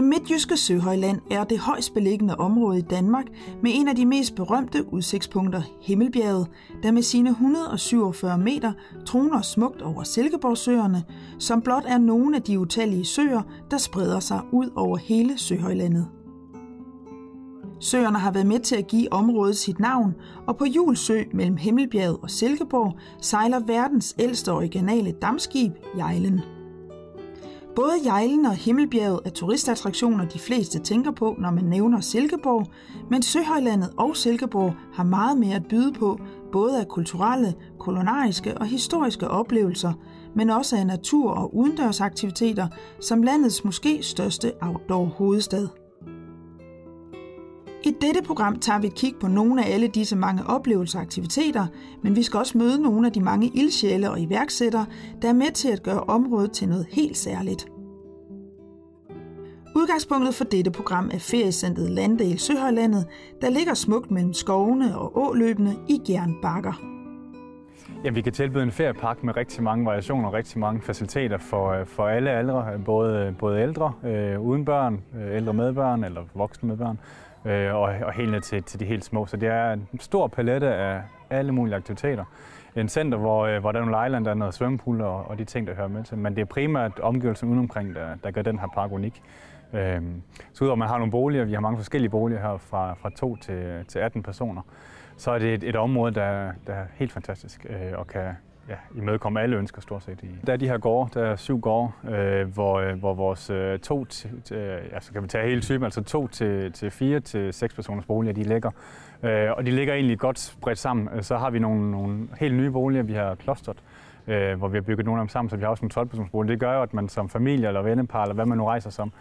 Det midtjyske Søhøjland er det højst beliggende område i Danmark med en af de mest berømte udsigtspunkter, Himmelbjerget, der med sine 147 meter troner smukt over Silkeborgsøerne, som blot er nogle af de utallige søer, der spreder sig ud over hele Søhøjlandet. Søerne har været med til at give området sit navn, og på Julsø mellem Himmelbjerget og Silkeborg sejler verdens ældste originale dammskib, Jejlen. Både Jejlen og Himmelbjerget er turistattraktioner, de fleste tænker på, når man nævner Silkeborg, men Søhøjlandet og Silkeborg har meget mere at byde på, både af kulturelle, kolonariske og historiske oplevelser, men også af natur- og udendørsaktiviteter, som landets måske største outdoor hovedstad. I dette program tager vi et kig på nogle af alle disse mange oplevelser og aktiviteter, men vi skal også møde nogle af de mange ildsjæle og iværksættere, der er med til at gøre området til noget helt særligt. Udgangspunktet for dette program er feriecentret Landdel Søhøjlandet, der ligger smukt mellem skovene og åløbene i Gjernbakker. Ja, vi kan tilbyde en feriepakke med rigtig mange variationer og rigtig mange faciliteter for, øh, for alle aldre, både, både ældre øh, uden børn, øh, ældre med børn eller voksne med børn, øh, og, og helt ned til, til de helt små. Så det er en stor palette af alle mulige aktiviteter. En center, hvor, øh, hvor der er nogle lejland, der er noget svømmepool og, og de ting, der hører med til. Men det er primært omgivelsen udenomkring, der, der gør den her park unik. Øh, så udover at man har nogle boliger, vi har mange forskellige boliger her fra, fra 2 til, til 18 personer, så er det et, et område, der, der er helt fantastisk øh, og kan, ja, imødekomme alle ønsker stort set. Der er de her gårde, der er syv gårde, øh, hvor, øh, hvor vores øh, to, t- øh, altså kan vi tage hele typen, altså to til, til fire til seks personers boliger, de ligger. Øh, og de ligger egentlig godt spredt sammen. Øh, så har vi nogle, nogle helt nye boliger, vi har klostret, øh, hvor vi har bygget nogle af dem sammen, så vi har også nogle 12 personers boliger. Det gør jo, at man som familie eller vennepar, eller hvad man nu rejser som,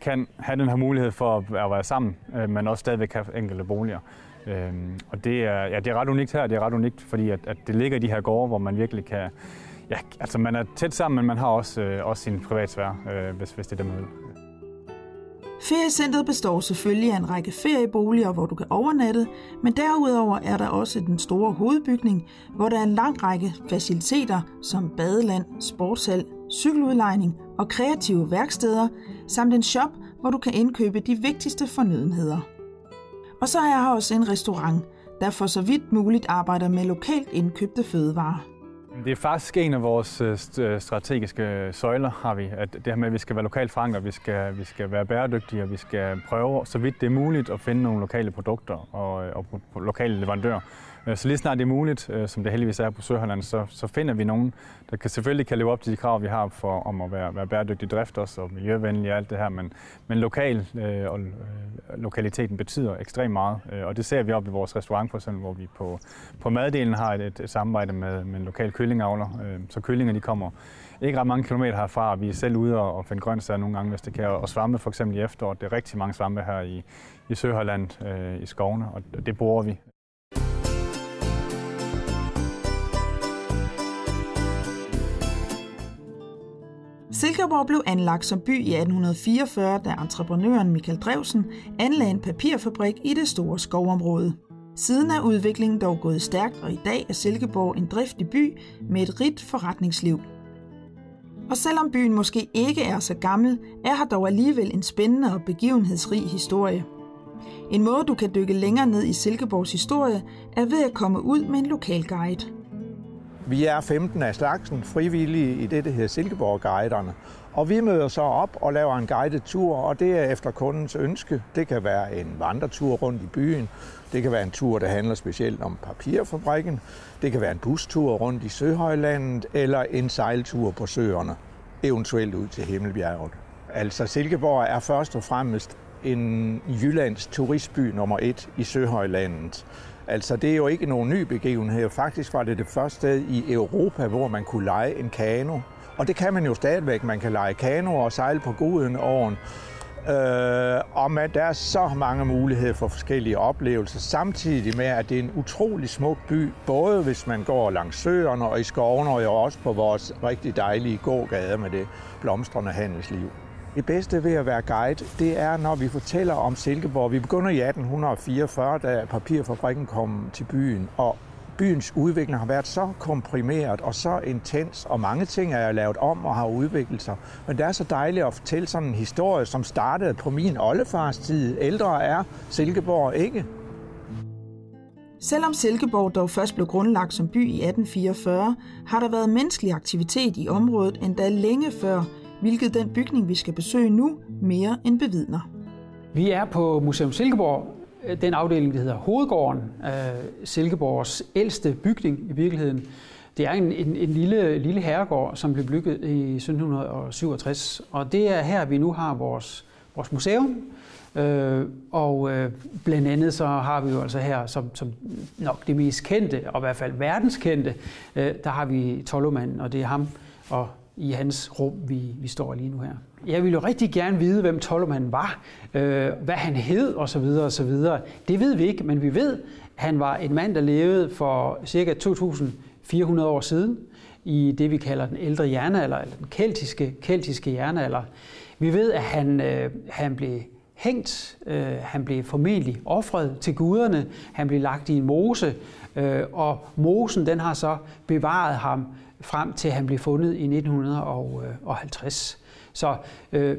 kan have den her mulighed for at være sammen, øh, men også stadigvæk have enkelte boliger. Øhm, og det er, ja, det er ret unikt her, det er ret unikt, fordi at, at det ligger i de her gårde, hvor man virkelig kan, ja, altså man er tæt sammen, men man har også, øh, også sin privatsfære, øh, hvis, hvis det er det, man vil. Feriecentret består selvfølgelig af en række ferieboliger, hvor du kan overnatte, men derudover er der også den store hovedbygning, hvor der er en lang række faciliteter som badeland, sportshal, cykeludlejning og kreative værksteder, samt en shop, hvor du kan indkøbe de vigtigste fornødenheder. Og så er jeg også en restaurant, der for så vidt muligt arbejder med lokalt indkøbte fødevarer. Det er faktisk en af vores øh, øh, strategiske søjler, har vi. At det her med, at vi skal være lokalt forankret, vi skal, vi skal være bæredygtige, og vi skal prøve, så vidt det er muligt, at finde nogle lokale produkter og, øh, og lokale leverandører. Så altså, lige snart det er muligt, øh, som det heldigvis er på Søholland, så, så finder vi nogen, der kan, selvfølgelig kan leve op til de krav, vi har for, om at være, være bæredygtig drift også, og miljøvenlig og alt det her. Men, men lokal øh, og øh, lokaliteten betyder ekstremt meget, øh, og det ser vi op i vores restaurant for eksempel, hvor vi på, på maddelen har et, et, et samarbejde med, med en lokal kyllingavler. Øh, så kyllinger de kommer ikke ret mange kilometer herfra. Vi er selv ude og finde grøntsager nogle gange, hvis det kan. Og svampe for eksempel i efteråret. Det er rigtig mange svampe her i, i Søholland, øh, i skovene, og det bruger vi. Silkeborg blev anlagt som by i 1844, da entreprenøren Michael Drevsen anlagde en papirfabrik i det store skovområde. Siden er udviklingen dog gået stærkt, og i dag er Silkeborg en driftig by med et rigt forretningsliv. Og selvom byen måske ikke er så gammel, er her dog alligevel en spændende og begivenhedsrig historie. En måde, du kan dykke længere ned i Silkeborgs historie, er ved at komme ud med en lokal guide. Vi er 15 af slagsen frivillige i det, der hedder Silkeborg-guiderne. Og vi møder så op og laver en guided tur, og det er efter kundens ønske. Det kan være en vandretur rundt i byen. Det kan være en tur, der handler specielt om papirfabrikken. Det kan være en bustur rundt i Søhøjlandet, eller en sejltur på søerne, eventuelt ud til Himmelbjerget. Altså Silkeborg er først og fremmest en Jyllands turistby nummer et i Søhøjlandet. Altså, det er jo ikke nogen ny begivenhed. Faktisk var det det første sted i Europa, hvor man kunne lege en kano. Og det kan man jo stadigvæk. Man kan lege kano og sejle på Guden åren. Øh, og man, der er så mange muligheder for forskellige oplevelser, samtidig med, at det er en utrolig smuk by, både hvis man går langs søerne og i skovene, og også på vores rigtig dejlige gågader med det blomstrende handelsliv. Det bedste ved at være guide, det er, når vi fortæller om Silkeborg. Vi begynder i 1844, da papirfabrikken kom til byen, og byens udvikling har været så komprimeret og så intens, og mange ting er lavet om og har udviklet sig. Men det er så dejligt at fortælle sådan en historie, som startede på min oldefars tid. Ældre er Silkeborg ikke. Selvom Silkeborg dog først blev grundlagt som by i 1844, har der været menneskelig aktivitet i området endda længe før, hvilket den bygning, vi skal besøge nu, mere end bevidner. Vi er på Museum Silkeborg, den afdeling, der hedder Hovedgården, Silkeborgs ældste bygning i virkeligheden. Det er en, en, en lille, lille herregård, som blev bygget i 1767, og det er her, vi nu har vores, vores museum. Øh, og øh, blandt andet så har vi jo altså her, som, som nok det mest kendte, og i hvert fald verdenskendte, øh, der har vi Tollumanden, og det er ham og i hans rum, vi, vi står lige nu her. Jeg vil jo rigtig gerne vide, hvem Tolomanden var, øh, hvad han hed osv. osv. Det ved vi ikke, men vi ved, at han var en mand, der levede for ca. 2.400 år siden i det, vi kalder den ældre jernalder, eller den keltiske, keltiske jernalder. Vi ved, at han, øh, han blev hængt, øh, han blev formentlig offret til guderne, han blev lagt i en mose, øh, og mosen den har så bevaret ham frem til han blev fundet i 1950. Så øh,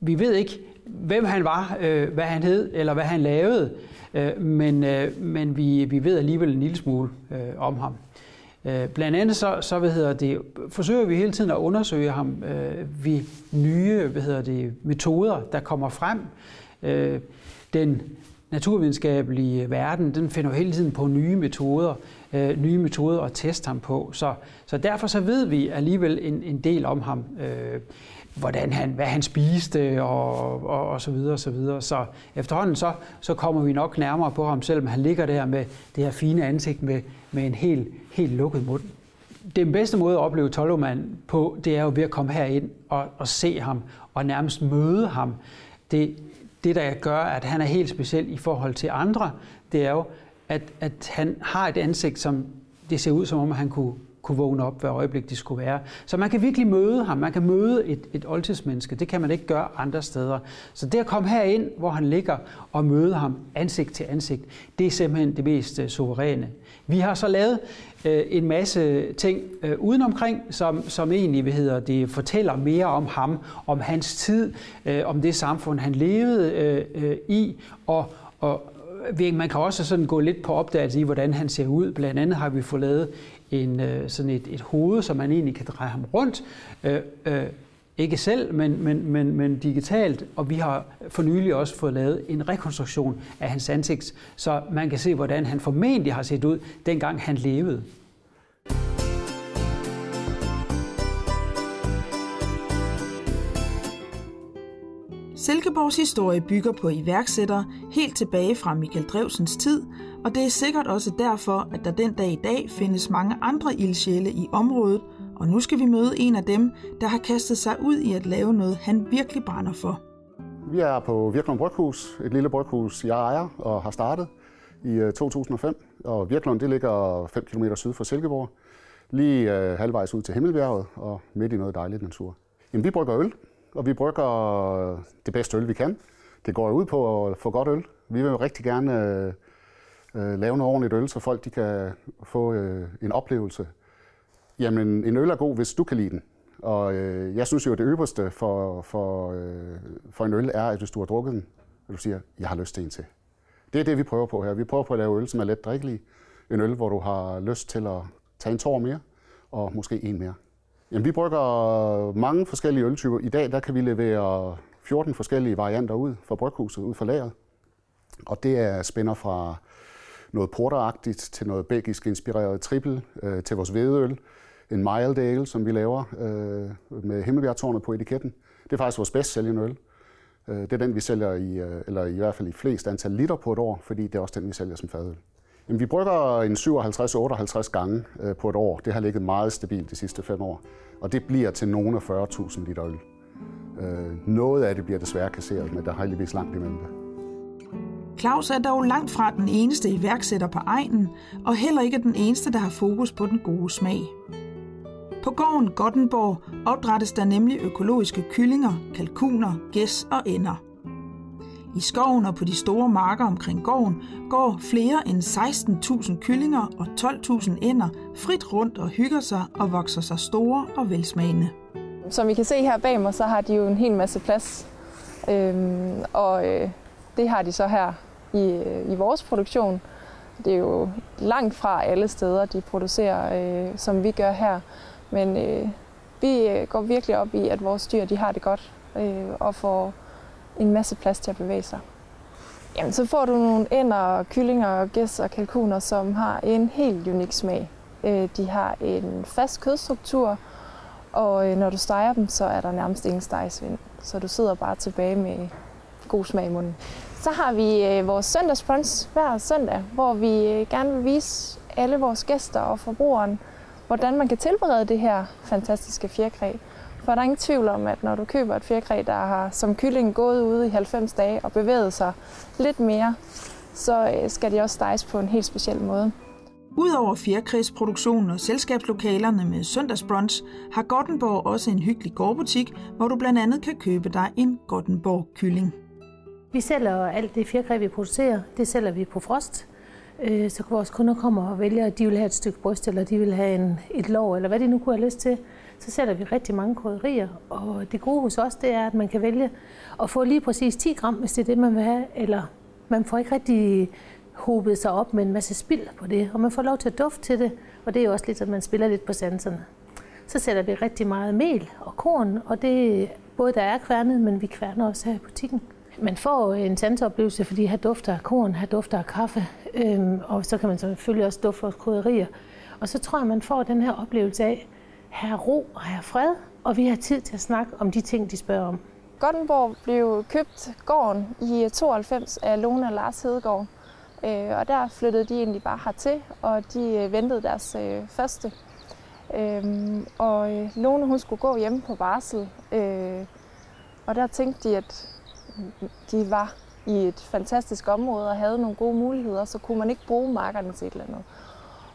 vi ved ikke, hvem han var, øh, hvad han hed, eller hvad han lavede, øh, men, øh, men vi, vi ved alligevel en lille smule øh, om ham. Øh, blandt andet så, så hvad hedder det, forsøger vi hele tiden at undersøge ham øh, ved nye hvad hedder det, metoder, der kommer frem. Øh, den naturvidenskabelige verden, den finder jo hele tiden på nye metoder, øh, nye metoder at teste ham på. Så, så derfor så ved vi alligevel en, en del om ham. Øh, hvordan han, hvad han spiste og, og, og så videre og så videre. Så efterhånden så, så kommer vi nok nærmere på ham, selvom han ligger der med det her fine ansigt med, med en helt, helt lukket mund. Den bedste måde at opleve Tolomand på, det er jo ved at komme herind og, og se ham og nærmest møde ham. Det, det, der gør, at han er helt speciel i forhold til andre, det er jo, at, at han har et ansigt, som det ser ud som om, han kunne kunne vågne op, hver øjeblik det skulle være. Så man kan virkelig møde ham. Man kan møde et, et oldtidsmenneske. Det kan man ikke gøre andre steder. Så det at komme herind, hvor han ligger, og møde ham ansigt til ansigt, det er simpelthen det mest uh, suveræne. Vi har så lavet uh, en masse ting uh, udenomkring, som, som egentlig hvad hedder det, fortæller mere om ham, om hans tid, uh, om det samfund, han levede uh, uh, i, og, og man kan også sådan gå lidt på opdagelse i, hvordan han ser ud. Blandt andet har vi fået lavet en, øh, sådan et, et hoved, som man egentlig kan dreje ham rundt. Øh, øh, ikke selv, men, men, men, men digitalt, og vi har for nylig også fået lavet en rekonstruktion af hans ansigt, så man kan se, hvordan han formentlig har set ud, dengang han levede. Silkeborgs historie bygger på iværksættere helt tilbage fra Michael Drevsens tid, og det er sikkert også derfor, at der den dag i dag findes mange andre ildsjæle i området, og nu skal vi møde en af dem, der har kastet sig ud i at lave noget, han virkelig brænder for. Vi er på Virklund Bryghus, et lille bryghus, jeg ejer og har startet i øh, 2005. Og Virklund det ligger 5 km syd for Silkeborg, lige øh, halvvejs ud til Himmelbjerget og midt i noget dejligt natur. Jamen, vi brygger øl, og vi brygger det bedste øl, vi kan. Det går ud på at få godt øl. Vi vil rigtig gerne øh, øh, lave noget ordentligt øl, så folk de kan få øh, en oplevelse. Jamen, en øl er god, hvis du kan lide den. Og øh, jeg synes jo, at det øverste for, for, øh, for en øl er, at hvis du har drukket den, og du siger, jeg har lyst til en til. Det er det, vi prøver på her. Vi prøver på at lave øl, som er let drikkelig. En øl, hvor du har lyst til at tage en tår mere, og måske en mere. Jamen, vi brygger mange forskellige øltyper. I dag der kan vi levere 14 forskellige varianter ud fra bryghuset, ud fra lageret. Og det er spænder fra noget porteragtigt til noget belgisk inspireret trippel øh, til vores hvedeøl. En mild ale, som vi laver øh, med himmelbjergtårnet på etiketten. Det er faktisk vores bedst sælgende øl. Øh, det er den, vi sælger i, øh, eller i hvert fald i flest antal liter på et år, fordi det er også den, vi sælger som fadøl. Jamen, vi brygger en 57-58 gange øh, på et år. Det har ligget meget stabilt de sidste fem år. Og det bliver til nogle af 40.000 liter øl. Øh, noget af det bliver desværre kasseret, men der har heldigvis langt imellem det. Claus er dog langt fra den eneste iværksætter på egnen, og heller ikke den eneste, der har fokus på den gode smag. På gården Gottenborg opdrættes der nemlig økologiske kyllinger, kalkuner, gæs og ender. I skoven og på de store marker omkring gården går flere end 16.000 kyllinger og 12.000 ænder frit rundt og hygger sig og vokser sig store og velsmagende. Som I kan se her bag mig, så har de jo en hel masse plads. Øhm, og øh, det har de så her i, øh, i vores produktion. Det er jo langt fra alle steder, de producerer, øh, som vi gør her. Men øh, vi øh, går virkelig op i, at vores dyr de har det godt øh, og får en masse plads til at bevæge sig. Jamen, så får du nogle ænder, kyllinger, gæs og kalkuner, som har en helt unik smag. Øh, de har en fast kødstruktur, og øh, når du steger dem, så er der nærmest ingen stegesvind. Så du sidder bare tilbage med god smag i munden. Så har vi øh, vores søndagsbrunch hver søndag, hvor vi gerne vil vise alle vores gæster og forbrugeren, hvordan man kan tilberede det her fantastiske fjerkræ. For der er ingen tvivl om, at når du køber et fjerkræ, der har som kylling gået ude i 90 dage og bevæget sig lidt mere, så øh, skal de også steges på en helt speciel måde. Udover fjerkræsproduktionen og selskabslokalerne med søndagsbrunch, har Gottenborg også en hyggelig gårdbutik, hvor du blandt andet kan købe dig en Gottenborg-kylling. Vi sælger alt det fjerkræ, vi producerer, det sælger vi på frost. Øh, så vores kunder kommer og vælger, at de vil have et stykke bryst, eller de vil have en, et lår, eller hvad de nu kunne have lyst til. Så sælger vi rigtig mange krydderier, og det gode hos os, det er, at man kan vælge at få lige præcis 10 gram, hvis det er det, man vil have, eller man får ikke rigtig hobet sig op med en masse spild på det, og man får lov til at dufte til det, og det er jo også lidt, at man spiller lidt på sanserne. Så sætter vi rigtig meget mel og korn, og det både der er kværnet, men vi kværner også her i butikken. Man får en sanseoplevelse, fordi her dufter af korn, her dufter af kaffe, øhm, og så kan man selvfølgelig også dufte af krydderier. Og så tror jeg, man får den her oplevelse af, her ro og her fred, og vi har tid til at snakke om de ting, de spørger om. Gottenborg blev købt gården i 92 af Lone og Lars Hedegaard. Øh, og der flyttede de egentlig bare hertil, og de øh, ventede deres øh, første. Øhm, og Lone hun skulle gå hjemme på barsel, og der tænkte de, at de var i et fantastisk område og havde nogle gode muligheder, så kunne man ikke bruge markerne til et eller andet.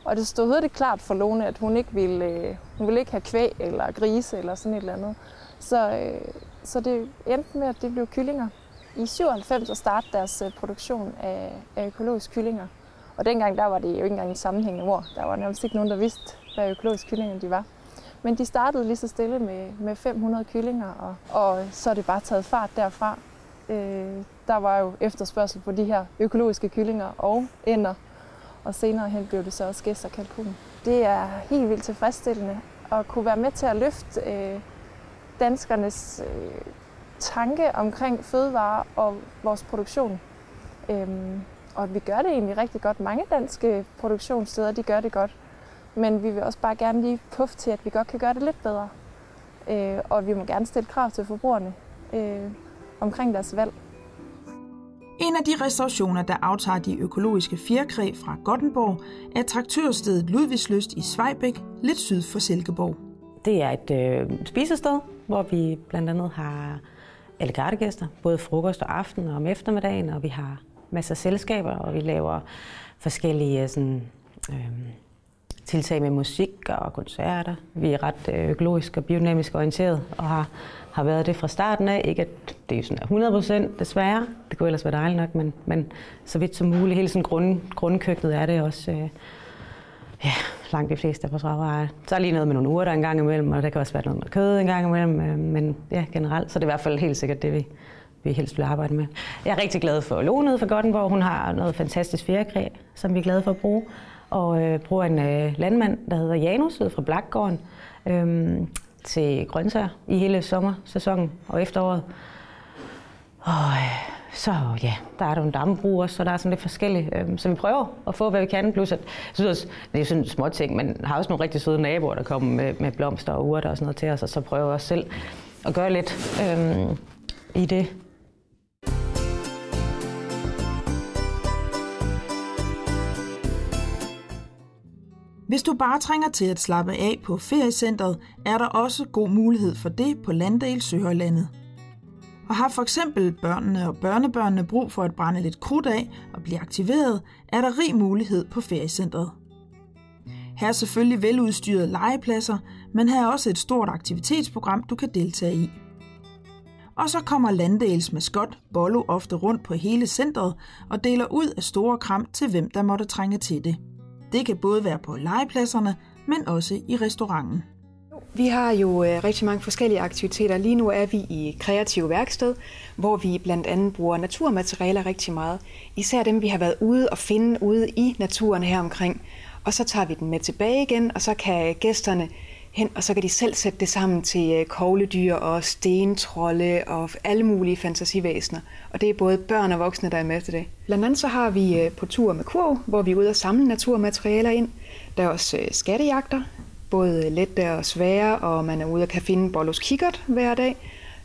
Og det stod det klart for Lone, at hun ikke ville, øh, hun ville ikke have kvæg eller grise eller sådan et eller andet. Så, øh, så det endte med, at det blev kyllinger i 97 at starte deres øh, produktion af, af økologisk kyllinger. Og dengang der var det jo ikke engang en sammenhængende ord. Der var nærmest ikke nogen, der vidste, hvad økologisk kyllinger de var. Men de startede lige så stille med, med 500 kyllinger, og, og så er det bare taget fart derfra. Øh, der var jo efterspørgsel på de her økologiske kyllinger og ender, og senere hen blev det så også gæst og kalkun. Det er helt vildt tilfredsstillende at kunne være med til at løfte øh, danskernes øh, tanke omkring fødevare og vores produktion. Øhm, og at vi gør det egentlig rigtig godt. Mange danske produktionssteder, de gør det godt. Men vi vil også bare gerne lige puffe til, at vi godt kan gøre det lidt bedre. Øh, og vi må gerne stille krav til forbrugerne øh, omkring deres valg. En af de restaurationer, der aftager de økologiske fjerkræ fra Gottenborg, er traktørstedet Ludvigsløst i Svejbæk, lidt syd for Silkeborg. Det er et øh, spisested, hvor vi blandt andet har alle gæster, både frokost og aften og om eftermiddagen, og vi har masser af selskaber, og vi laver forskellige øh, sådan, øh, tiltag med musik og koncerter. Vi er ret øh, økologisk og biodynamisk orienteret og har, har været det fra starten af. Ikke at det er sådan 100 procent desværre, det kunne ellers være dejligt nok, men, men så vidt som muligt. Hele sådan grund, grundkøkkenet er det også øh, ja, langt de fleste af vores råvarer. Så er lige noget med nogle uger der en gang imellem, og der kan også være noget med kød en gang imellem, øh, men ja, generelt, så det i hvert fald helt sikkert det, vi, vi helst vil arbejde med. Jeg er rigtig glad for Lone fra Gottenborg. Hun har noget fantastisk fjerkræ, som vi er glade for at bruge. Og øh, bruger en øh, landmand, der hedder Janus ud fra Blakgården. øh, til grøntsager i hele sommersæsonen og efteråret. Og øh, så ja, der er der en dammebrug også, så der er sådan lidt forskelligt. Øhm, så vi prøver at få, hvad vi kan. Plus at, jeg synes også, det er sådan små ting, men har også nogle rigtig søde naboer, der kommer med, med blomster og urter og sådan noget til os, og så prøver jeg også selv at gøre lidt øhm, i det. Hvis du bare trænger til at slappe af på feriecentret, er der også god mulighed for det på Landdal Søhøjlandet. Og har for eksempel børnene og børnebørnene brug for at brænde lidt krudt af og blive aktiveret, er der rig mulighed på feriecentret. Her er selvfølgelig veludstyrede legepladser, men her er også et stort aktivitetsprogram, du kan deltage i. og så kommer Landdales maskot Bollo ofte rundt på hele centret og deler ud af store kram til hvem der måtte trænge til det. Det kan både være på legepladserne, men også i restauranten. Vi har jo øh, rigtig mange forskellige aktiviteter. Lige nu er vi i kreativ værksted, hvor vi blandt andet bruger naturmaterialer rigtig meget. Især dem, vi har været ude og finde ude i naturen her omkring. Og så tager vi den med tilbage igen, og så kan gæsterne hen, og så kan de selv sætte det sammen til øh, kogledyr og stentrolde og alle mulige fantasivæsener. Og det er både børn og voksne, der er med til det. Blandt andet så har vi øh, på tur med kurv, hvor vi er ude og samle naturmaterialer ind. Der er også øh, skattejagter, både lette og svære, og man er ude og kan finde Bollos kikkert hver dag.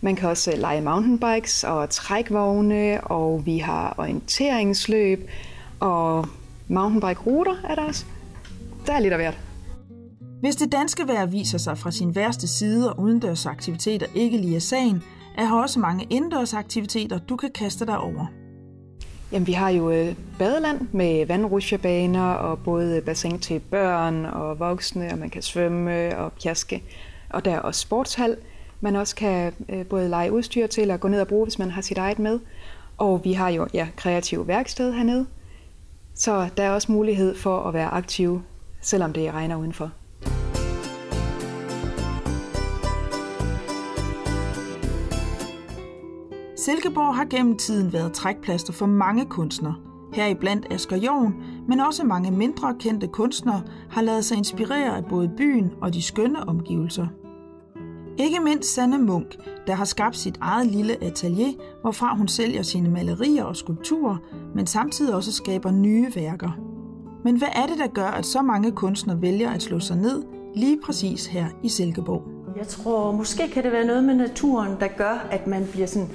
Man kan også lege mountainbikes og trækvogne, og vi har orienteringsløb, og mountainbike-ruter er der også. Der er lidt af hvert. Hvis det danske vejr viser sig fra sin værste side, og udendørsaktiviteter ikke lige er sagen, er her også mange indendørsaktiviteter, du kan kaste dig over. Jamen, vi har jo øh, badeland med vandrutsjebaner og både øh, bassin til børn og voksne, og man kan svømme og pjaske. Og der er også sportshal, man også kan øh, både lege udstyr til og gå ned og bruge, hvis man har sit eget med. Og vi har jo ja, kreativ værksted hernede, så der er også mulighed for at være aktiv, selvom det regner udenfor. Silkeborg har gennem tiden været trækplaster for mange kunstnere. Heriblandt Asger Jorn, men også mange mindre kendte kunstnere har lavet sig inspirere af både byen og de skønne omgivelser. Ikke mindst Sanne Munk, der har skabt sit eget lille atelier, hvorfra hun sælger sine malerier og skulpturer, men samtidig også skaber nye værker. Men hvad er det, der gør, at så mange kunstnere vælger at slå sig ned lige præcis her i Silkeborg? Jeg tror, måske kan det være noget med naturen, der gør, at man bliver sådan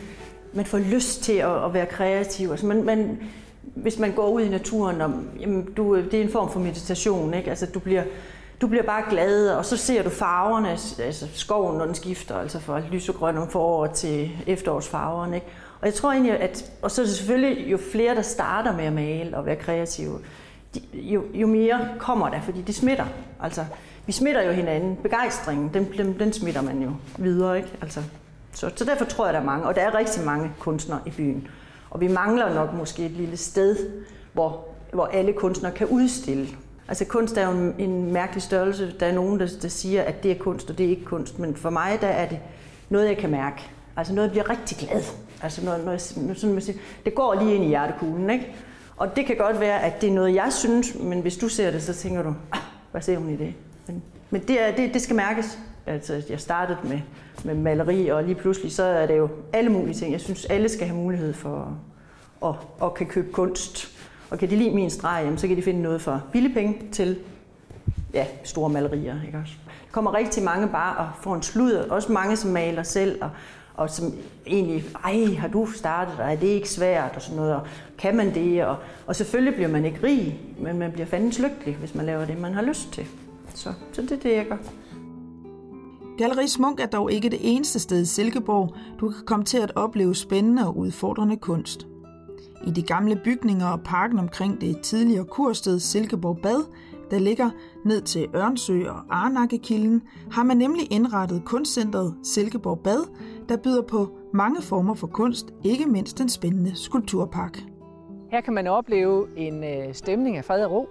man får lyst til at, at være kreativ. Altså man, man, hvis man går ud i naturen, og, jamen, du, øh, det er en form for meditation. Ikke? Altså, du, bliver, du bliver bare glad, og så ser du farverne, altså skoven, når den skifter, altså fra lysegrøn om foråret til efterårsfarverne. Ikke? Og jeg tror egentlig, at og så er det selvfølgelig, jo flere, der starter med at male og være kreative, de, jo, jo mere kommer der, fordi det smitter. Altså, vi smitter jo hinanden. Begejstringen, den, den, den smitter man jo videre, ikke? Altså, så, så derfor tror jeg, der er mange, og der er rigtig mange kunstnere i byen. Og vi mangler nok måske et lille sted, hvor, hvor alle kunstnere kan udstille. Altså kunst er jo en, en mærkelig størrelse. Der er nogen, der, der siger, at det er kunst, og det er ikke kunst. Men for mig, der er det noget, jeg kan mærke. Altså noget, jeg bliver rigtig glad. Altså noget, noget, sådan, man siger, det går lige ind i hjertekuglen, ikke? Og det kan godt være, at det er noget, jeg synes, men hvis du ser det, så tænker du, ah, hvad ser hun i det? Men, men det, er, det, det skal mærkes. Altså, jeg startede med, med maleri, og lige pludselig så er det jo alle mulige ting. Jeg synes, alle skal have mulighed for at, at, at kan købe kunst. Og kan de lide min streg, jamen, så kan de finde noget for billige penge til ja, store malerier. Ikke også? Der kommer rigtig mange bare og får en sludder. Også mange, som maler selv, og, og som egentlig, ej, har du startet, og er det ikke svært, og sådan noget, og kan man det? Og, og selvfølgelig bliver man ikke rig, men man bliver fandens lykkelig, hvis man laver det, man har lyst til. Så, så det er det, jeg gør. Galeri Munk er dog ikke det eneste sted i Silkeborg, du kan komme til at opleve spændende og udfordrende kunst. I de gamle bygninger og parken omkring det tidligere kursted Silkeborg Bad, der ligger ned til Ørnsø og Arnakkekilden, har man nemlig indrettet kunstcentret Silkeborg Bad, der byder på mange former for kunst, ikke mindst den spændende skulpturpark. Her kan man opleve en øh, stemning af fred og ro.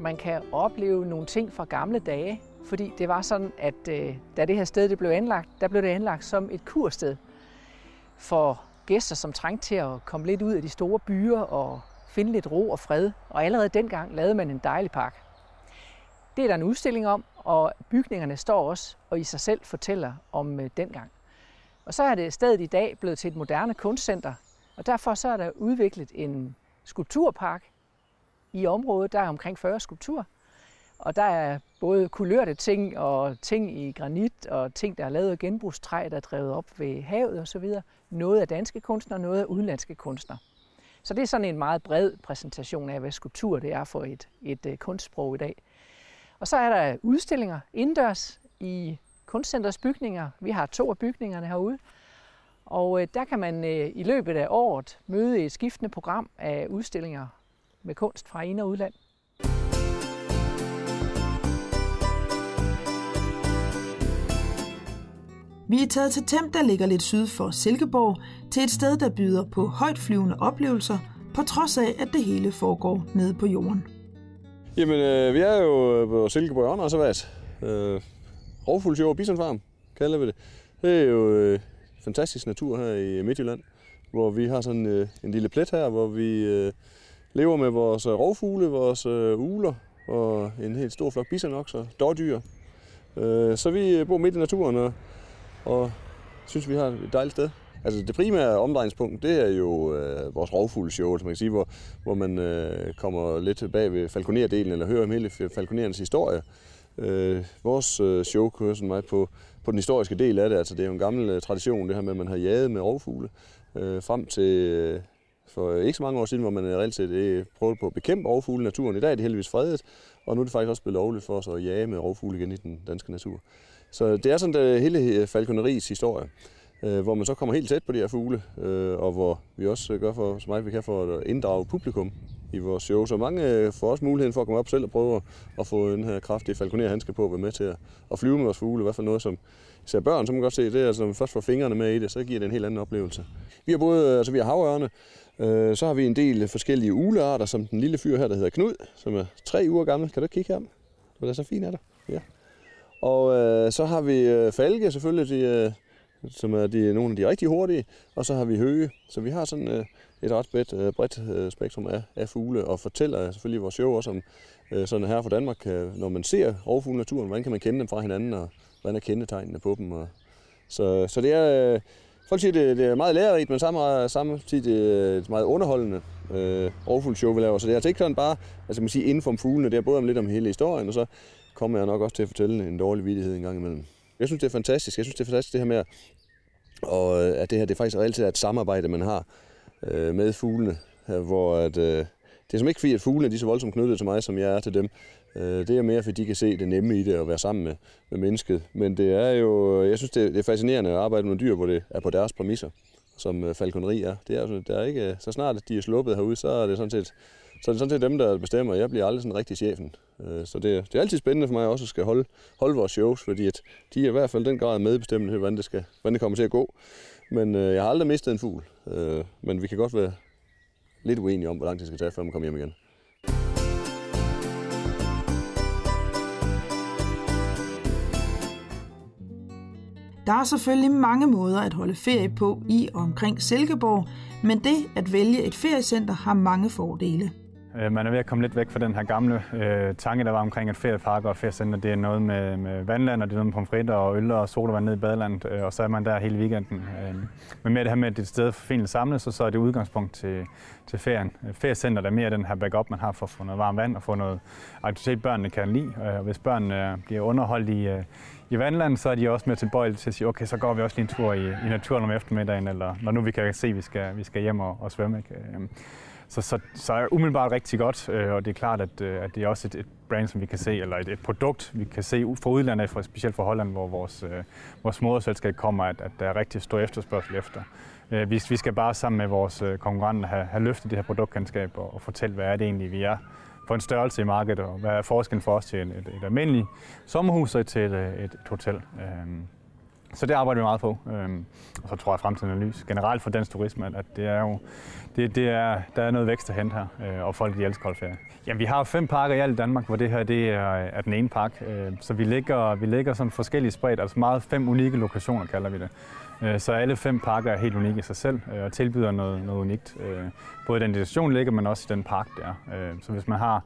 Man kan opleve nogle ting fra gamle dage, fordi det var sådan, at øh, da det her sted det blev anlagt, der blev det anlagt som et kursted for gæster, som trængte til at komme lidt ud af de store byer og finde lidt ro og fred. Og allerede dengang lavede man en dejlig park. Det er der en udstilling om, og bygningerne står også og i sig selv fortæller om øh, dengang. Og så er det stedet i dag blevet til et moderne kunstcenter, og derfor så er der udviklet en skulpturpark i området. Der er omkring 40 skulpturer, og der er både kulørte ting og ting i granit og ting, der er lavet af genbrugstræ, der er drevet op ved havet osv. Noget af danske kunstnere, noget af udenlandske kunstnere. Så det er sådan en meget bred præsentation af, hvad skulptur det er for et, et, øh, kunstsprog i dag. Og så er der udstillinger indendørs i kunstcenters bygninger. Vi har to af bygningerne herude. Og øh, der kan man øh, i løbet af året møde et skiftende program af udstillinger med kunst fra ind- og udland. Vi er taget til Tem, der ligger lidt syd for Silkeborg, til et sted, der byder på højtflyvende oplevelser, på trods af, at det hele foregår nede på jorden. Jamen, øh, vi er jo øh, på Silkeborg Åndreservat. Øh, Rovfuglsjord Bisonfarm, kalder vi det. Det er jo øh, fantastisk natur her i Midtjylland, hvor vi har sådan øh, en lille plet her, hvor vi øh, lever med vores øh, rovfugle, vores øh, uler og en helt stor flok bisonokser, dårdyr. Øh, så vi øh, bor midt i naturen og, og synes, vi har et dejligt sted. Altså det primære omdrejningspunkt, det er jo øh, vores rovfugleshow, som man kan sige, hvor, hvor man øh, kommer lidt tilbage ved falconerdelen, eller hører om hele falconerens historie. Øh, vores øh, show kører sådan meget på, på den historiske del af det. Altså det er jo en gammel øh, tradition, det her med, at man har jaget med rovfugle. Øh, frem til øh, for ikke så mange år siden, hvor man øh, reelt set øh, prøvede på at bekæmpe rovfugle i naturen. I dag er det heldigvis fredet, og nu er det faktisk også blevet lovligt for os at jage med rovfugle igen i den danske natur. Så det er sådan det hele øh, falkoneriets historie øh, hvor man så kommer helt tæt på de her fugle, og hvor vi også gør for så meget vi kan for at inddrage publikum i vores show. Så mange får også muligheden for at komme op selv og prøve at få den her kraftige falconerhandske på at være med til at, flyve med vores fugle. I hvert fald noget, som især børn, så man kan godt se, det er, altså, når man først får fingrene med i det, så giver det en helt anden oplevelse. Vi har både altså, vi har havørne, øh, så har vi en del forskellige ulearter, som den lille fyr her, der hedder Knud, som er tre uger gammel. Kan du kigge her? Det er så fint, er der? Ja. Og øh, så har vi øh, falke, selvfølgelig, de, øh, som er de, nogle af de rigtig hurtige, og så har vi høge. Så vi har sådan øh, et ret bredt, øh, bredt øh, spektrum af, af fugle, og fortæller selvfølgelig vores show også om øh, sådan her fra Danmark, øh, når man ser rovfugle naturen, hvordan kan man kende dem fra hinanden, og hvordan er kendetegnene på dem. Og, så, så det er, øh, folk siger, det, det er meget lærerigt, men samtidig, samtidig et meget underholdende øh, rovfuglshow, vi laver. Så det er altså ikke sådan bare, altså man siger inden for fuglene, det er både om lidt om hele historien, og så kommer jeg nok også til at fortælle en dårlig vidighed en gang imellem. Jeg synes, det er fantastisk. Jeg synes, det er fantastisk det her med, og øh, at det her det faktisk altid et samarbejde, man har øh, med fuglene, øh, hvor at, øh, det er som ikke fordi, at fuglene er så voldsomt knyttet til mig, som jeg er til dem. Øh, det er mere, fordi de kan se det nemme i det at være sammen med, med mennesket. Men det er jo, øh, jeg synes, det er, det er fascinerende at arbejde med dyr, hvor det er på deres præmisser, som falkoneri er. Det er, altså, der er ikke, så snart de er sluppet herude, så er det sådan set så det er sådan set dem, der bestemmer. Jeg bliver aldrig sådan rigtig chefen. Øh, så det, det er altid spændende for mig også at skal holde, holde vores shows, fordi at de er i hvert fald den grad medbestemmende, hvordan det, skal, hvordan det kommer til at gå. Men øh, jeg har aldrig mistet en fugl. Øh, men vi kan godt være lidt uenige om, hvor lang tid det skal tage, før man kommer hjem igen. Der er selvfølgelig mange måder at holde ferie på i og omkring Silkeborg, men det at vælge et feriecenter har mange fordele. Øh, man er ved at komme lidt væk fra den her gamle øh, tanke, der var omkring, at ferieparker og feriecenter, det er noget med, med vandland, og det er noget med pomfritter og øl og sodavand ned i badelandet, øh, og så er man der hele weekenden. Øh, men med det her med, at det er et sted for fint samles, så, så er det udgangspunkt til, til ferien. Øh, feriecenter er mere den her backup, man har for at få noget varmt vand og få noget aktivitet, børnene kan lide. Øh, og hvis børnene bliver underholdt i, øh, i vandland, så er de også mere tilbøjelige til at sige, okay, så går vi også lige en tur i, i naturen om eftermiddagen, eller når nu vi kan se, at vi skal, vi skal hjem og, og svømme. Ikke? Så, så, så er umiddelbart rigtig godt, øh, og det er klart, at, øh, at det er også et, et brand, som vi kan se, eller et, et produkt, vi kan se fra udlandet, for, specielt fra Holland, hvor vores, øh, vores moderselskab kommer, at, at der er rigtig stor efterspørgsel efter. Øh, vi, vi skal bare sammen med vores øh, konkurrenter have, have løftet det her produktkendskab og, og fortælle, hvad er det egentlig, vi er for en størrelse i markedet, og hvad er forskellen for os til et, et, et almindeligt sommerhus og til et, øh, et, et hotel. Øh, så det arbejder vi meget på. Øhm, og så tror jeg, at fremtiden er lys. Generelt for dansk turisme, at det er jo, det, det er, der er noget vækst at hente her, øh, og folk de elsker holdferie. Jamen, vi har fem parker i alt Danmark, hvor det her det er, er den ene park. Øh, så vi ligger, vi ligger sådan forskellige spredt, altså meget fem unikke lokationer kalder vi det. Øh, så alle fem parker er helt unikke i sig selv øh, og tilbyder noget, noget unikt. Øh, både den destination ligger, men også i den park der. Øh, så hvis man har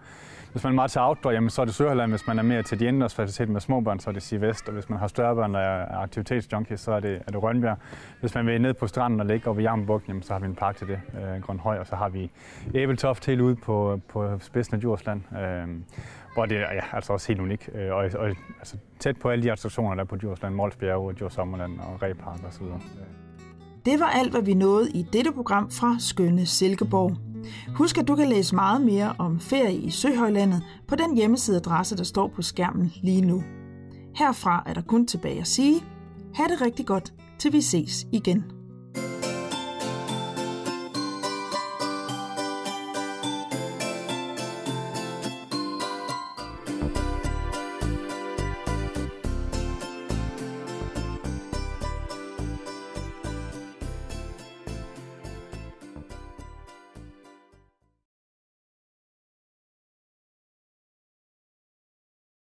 hvis man er meget til outdoor, jamen, så er det Sørholland. Hvis man er mere til de indendørs faciliteter med små børn, så er det Sivest. Og hvis man har større børn, der er aktivitetsjunkies, så er det, er det Rønbjerg. Hvis man vil ned på stranden og ligge over ved Jammerbugt, jamen, så har vi en park til det, øh, Grønhøj. Og så har vi Æbeltoft helt ude på, på spidsen af Djursland. Øh, hvor det er ja, altså også helt unik. Øh, og, og altså, tæt på alle de attraktioner, der er på Djursland, Molsbjerg, Djurs Sommerland og Repark osv. Det var alt, hvad vi nåede i dette program fra Skønne Silkeborg. Husk, at du kan læse meget mere om ferie i Søhøjlandet på den hjemmesideadresse, der står på skærmen lige nu. Herfra er der kun tilbage at sige, ha' det rigtig godt, til vi ses igen.